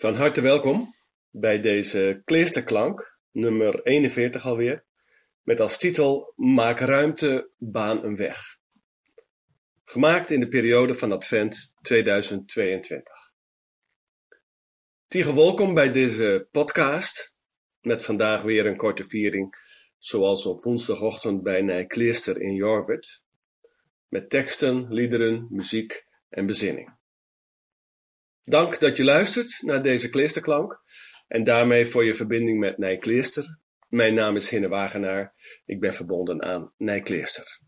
Van harte welkom bij deze Kleesterklank, nummer 41 alweer, met als titel Maak ruimte, baan een weg. Gemaakt in de periode van Advent 2022. Tige welkom bij deze podcast, met vandaag weer een korte viering, zoals op woensdagochtend bij Nijkleester in Jorwert, met teksten, liederen, muziek en bezinning. Dank dat je luistert naar deze Kleesterklank en daarmee voor je verbinding met Nijkleester. Mijn naam is Hinne Wagenaar. Ik ben verbonden aan Nijkleester.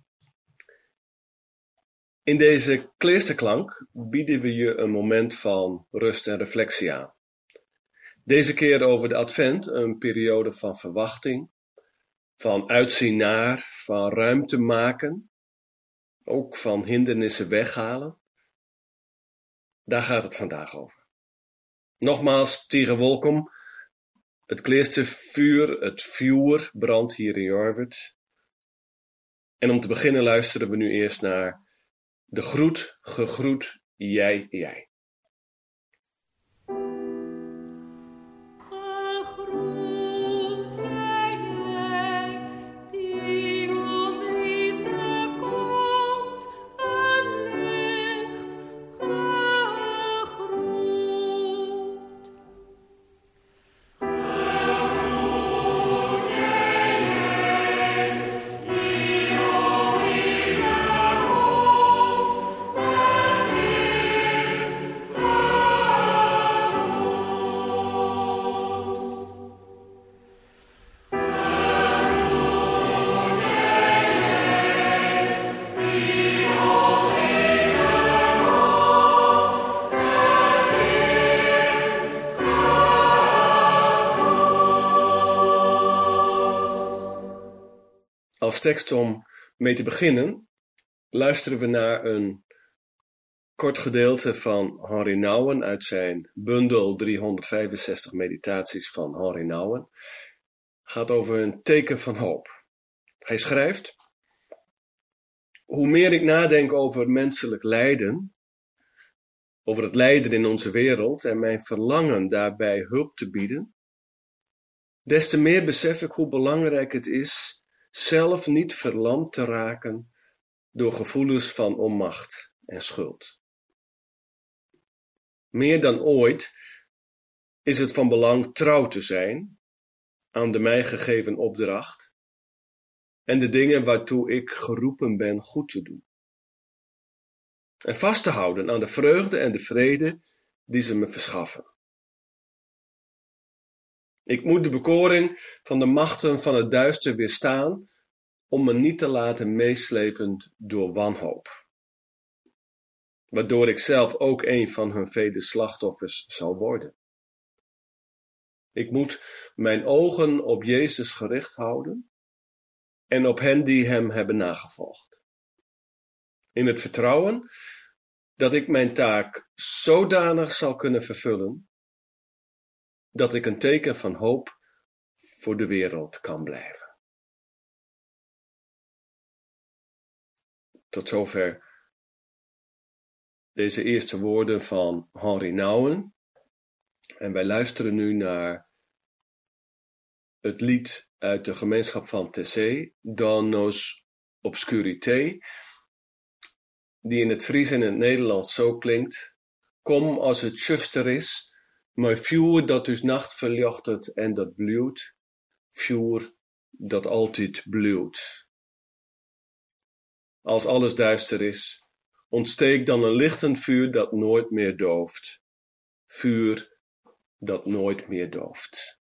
In deze Kleesterklank bieden we je een moment van rust en reflectie aan. Deze keer over de Advent, een periode van verwachting, van uitzien naar, van ruimte maken, ook van hindernissen weghalen daar gaat het vandaag over. Nogmaals, Tige welkom. Het kleerste vuur, het vuur, brandt hier in Jorvert. En om te beginnen luisteren we nu eerst naar de groet, gegroet, jij, jij. Tekst om mee te beginnen, luisteren we naar een kort gedeelte van Henri Nouwen uit zijn bundel 365 meditaties van Henri Nouwen. Gaat over een teken van hoop. Hij schrijft: Hoe meer ik nadenk over menselijk lijden, over het lijden in onze wereld en mijn verlangen daarbij hulp te bieden, des te meer besef ik hoe belangrijk het is zelf niet verlamd te raken door gevoelens van onmacht en schuld. Meer dan ooit is het van belang trouw te zijn aan de mij gegeven opdracht en de dingen waartoe ik geroepen ben goed te doen. En vast te houden aan de vreugde en de vrede die ze me verschaffen. Ik moet de bekoring van de machten van het duister weerstaan om me niet te laten meeslepen door wanhoop. Waardoor ik zelf ook een van hun vele slachtoffers zal worden. Ik moet mijn ogen op Jezus gericht houden en op hen die hem hebben nagevolgd. In het vertrouwen dat ik mijn taak zodanig zal kunnen vervullen dat ik een teken van hoop voor de wereld kan blijven. Tot zover deze eerste woorden van Henri Nouwen. En wij luisteren nu naar het lied uit de gemeenschap van Tessé, Dans nos obscurité, die in het Fries en het Nederlands zo klinkt. Kom als het zuster is, maar vuur dat dus nacht verlichtet en dat bluwt, vuur dat altijd bluwt. Als alles duister is, ontsteekt dan een lichtend vuur dat nooit meer dooft. Vuur dat nooit meer dooft.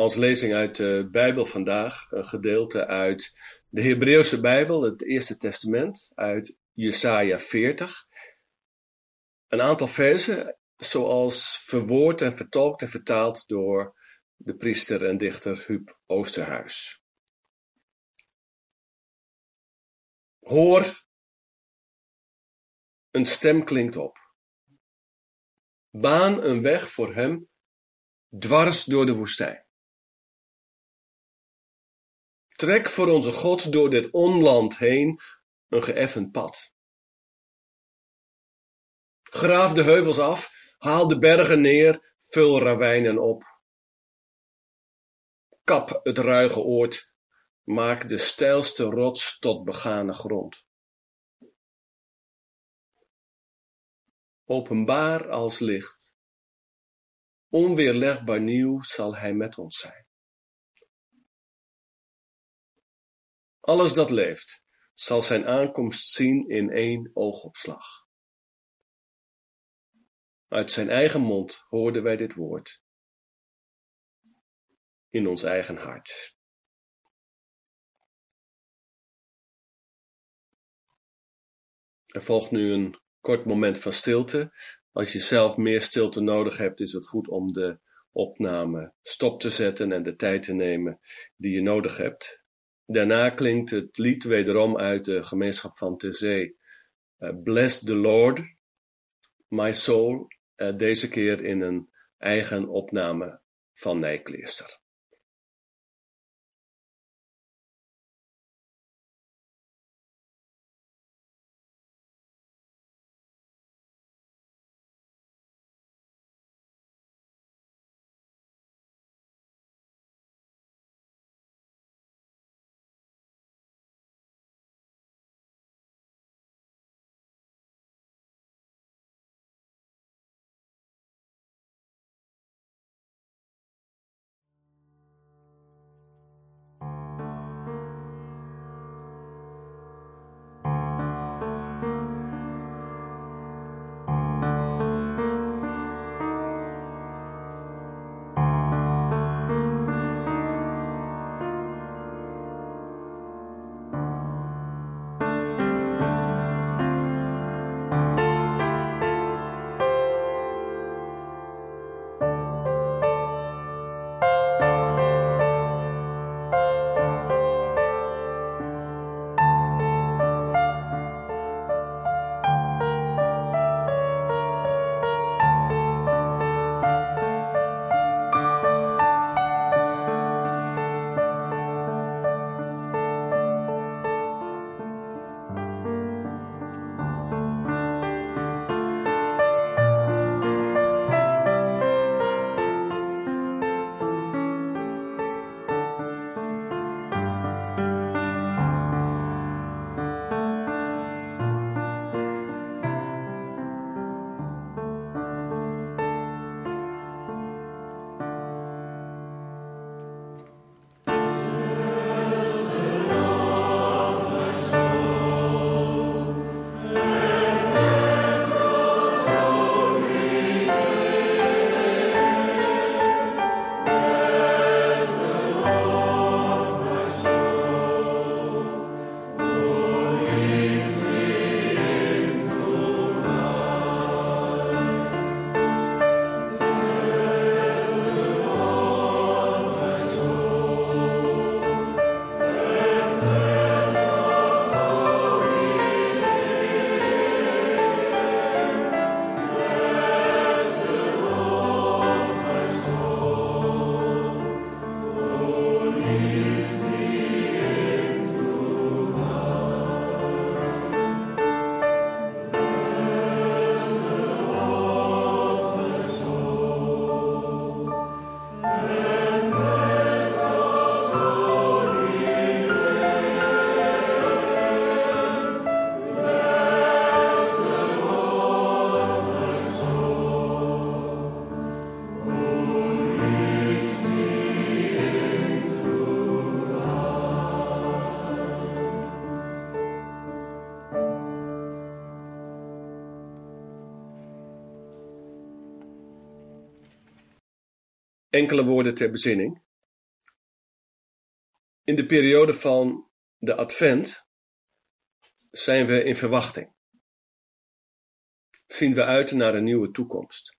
Als lezing uit de Bijbel vandaag een gedeelte uit de Hebreeuwse Bijbel, het Eerste Testament, uit Jesaja 40. Een aantal versen zoals verwoord en vertolkt en vertaald door de priester en dichter Huub Oosterhuis. Hoor, een stem klinkt op. Baan een weg voor hem dwars door de woestijn. Trek voor onze God door dit onland heen een geëffend pad. Graaf de heuvels af, haal de bergen neer, vul ravijnen op. Kap het ruige oord, maak de steilste rots tot begane grond. Openbaar als licht, onweerlegbaar nieuw zal hij met ons zijn. Alles dat leeft, zal zijn aankomst zien in één oogopslag. Uit zijn eigen mond hoorden wij dit woord. In ons eigen hart. Er volgt nu een kort moment van stilte. Als je zelf meer stilte nodig hebt, is het goed om de opname stop te zetten en de tijd te nemen die je nodig hebt. Daarna klinkt het lied wederom uit de gemeenschap van Terzee. Uh, Bless the Lord, my soul, uh, deze keer in een eigen opname van Nijkleester. Enkele woorden ter bezinning. In de periode van de Advent zijn we in verwachting. Zien we uit naar een nieuwe toekomst.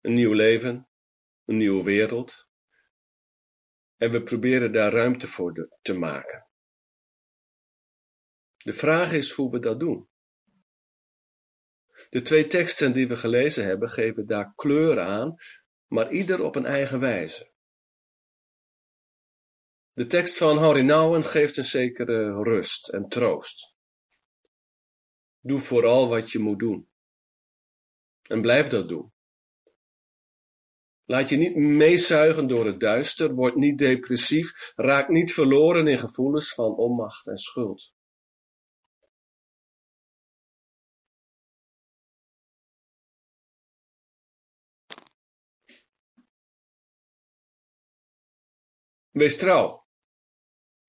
Een nieuw leven, een nieuwe wereld. En we proberen daar ruimte voor te maken. De vraag is hoe we dat doen. De twee teksten die we gelezen hebben geven daar kleur aan, maar ieder op een eigen wijze. De tekst van Henry Nouwen geeft een zekere rust en troost. Doe vooral wat je moet doen. En blijf dat doen. Laat je niet meezuigen door het duister, word niet depressief, raak niet verloren in gevoelens van onmacht en schuld. Wees trouw.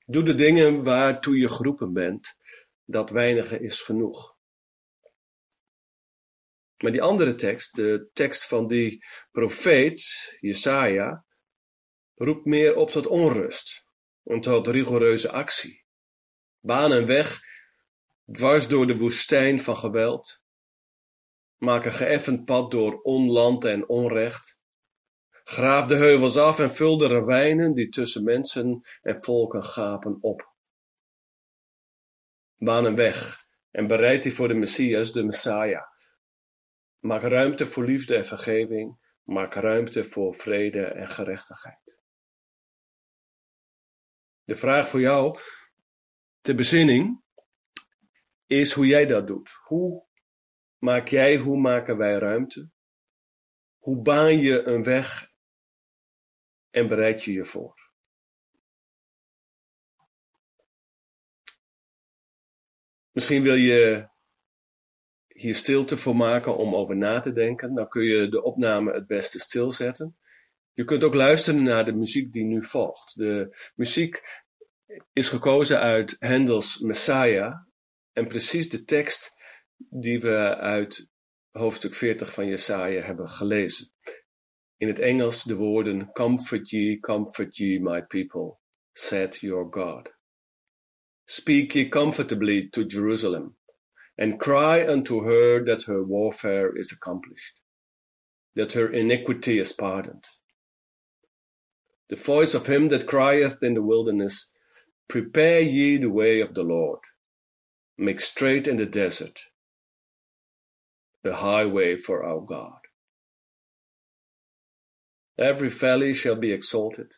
Doe de dingen waartoe je geroepen bent. Dat weinige is genoeg. Maar die andere tekst, de tekst van die profeet, Jesaja, roept meer op tot onrust en tot rigoureuze actie. Baan en weg, dwars door de woestijn van geweld. Maak een geëffend pad door onland en onrecht. Graaf de heuvels af en vul de ravijnen die tussen mensen en volken gapen op. Baan een weg en bereid die voor de Messias, de Messiah. Maak ruimte voor liefde en vergeving. Maak ruimte voor vrede en gerechtigheid. De vraag voor jou ter bezinning is hoe jij dat doet. Hoe maak jij, hoe maken wij ruimte? Hoe baan je een weg en bereid je je voor. Misschien wil je hier stilte voor maken om over na te denken. Dan kun je de opname het beste stilzetten. Je kunt ook luisteren naar de muziek die nu volgt. De muziek is gekozen uit Handels Messiah en precies de tekst die we uit hoofdstuk 40 van Jesaja hebben gelezen. In het Engels de woorden Comfort ye, comfort ye, my people, said your God. Speak ye comfortably to Jerusalem, and cry unto her that her warfare is accomplished, that her iniquity is pardoned. The voice of him that crieth in the wilderness, Prepare ye the way of the Lord, make straight in the desert the highway for our God. Every valley shall be exalted,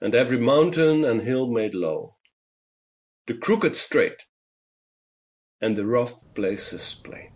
and every mountain and hill made low, the crooked straight, and the rough places plain.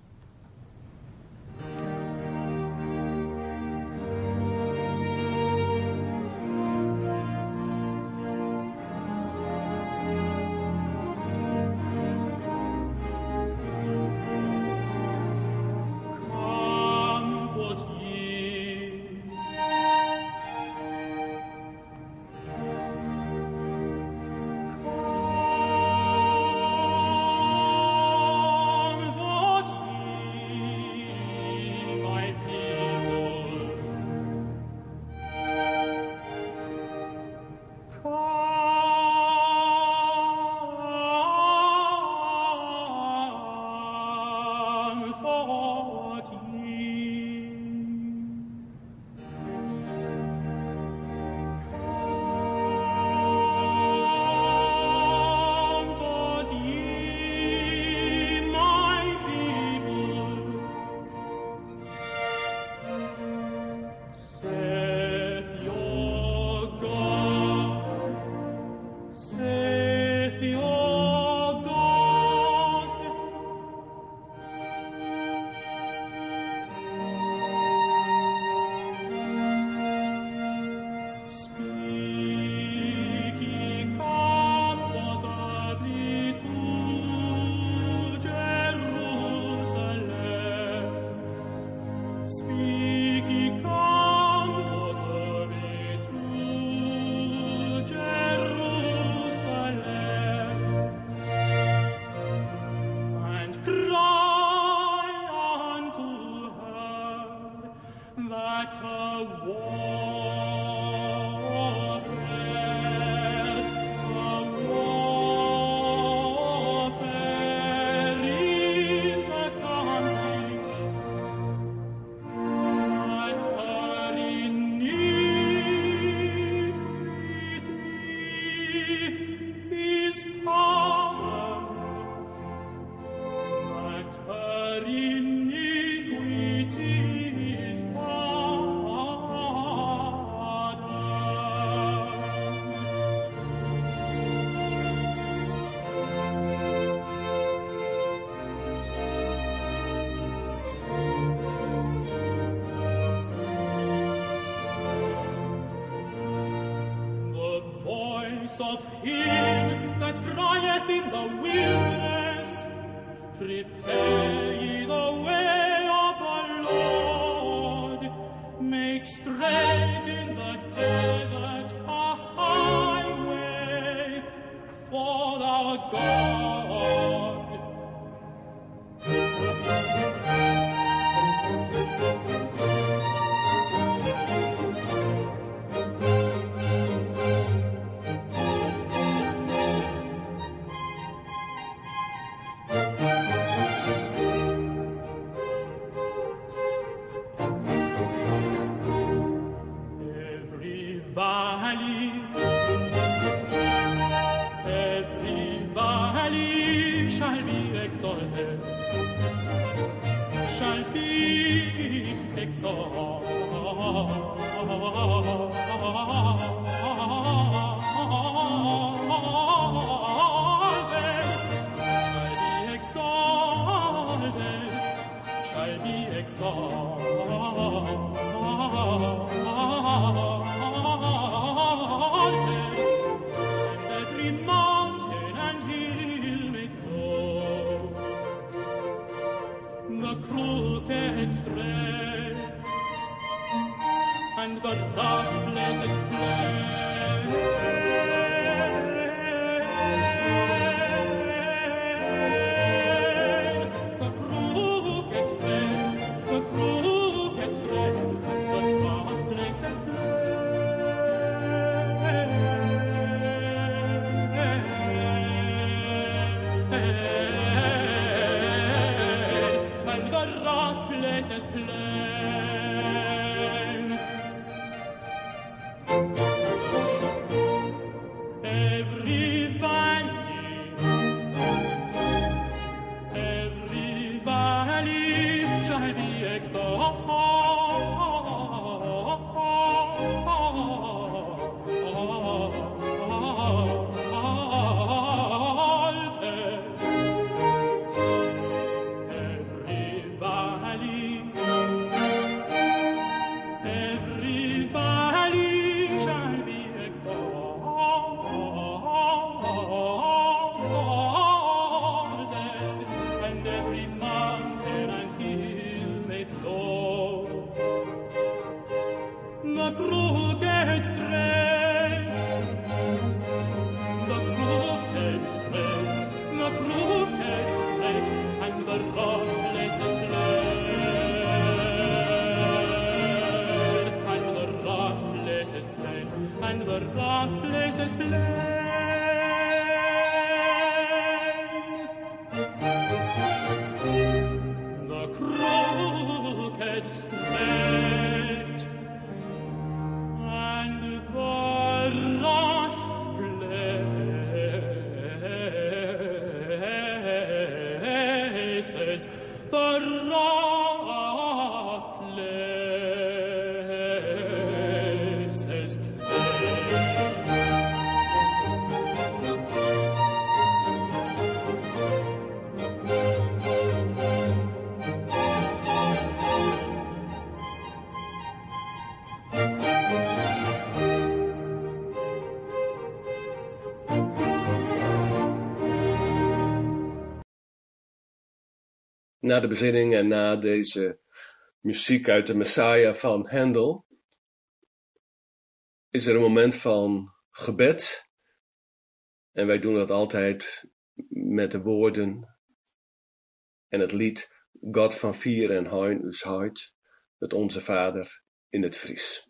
God. song. na de bezinning en na deze muziek uit de Messiah van Handel, is er een moment van gebed. En wij doen dat altijd met de woorden en het lied God van vier en hein us huid, het Onze Vader in het Fries.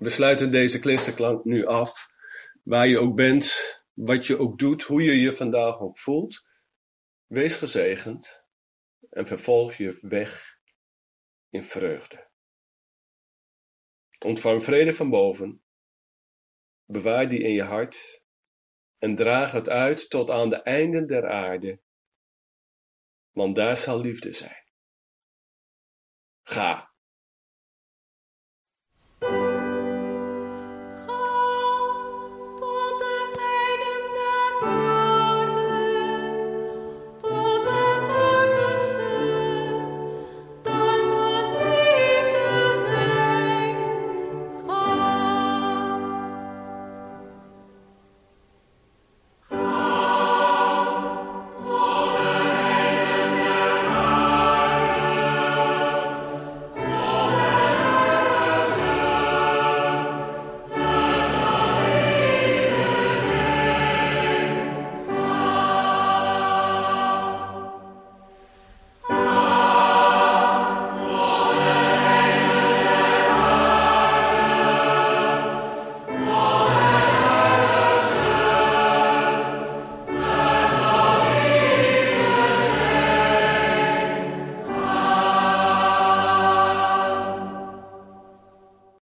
We sluiten deze klinsterklank nu af. Waar je ook bent, wat je ook doet, hoe je je vandaag ook voelt. Wees gezegend en vervolg je weg in vreugde. Ontvang vrede van boven, bewaar die in je hart en draag het uit tot aan de einden der aarde, want daar zal liefde zijn. Ga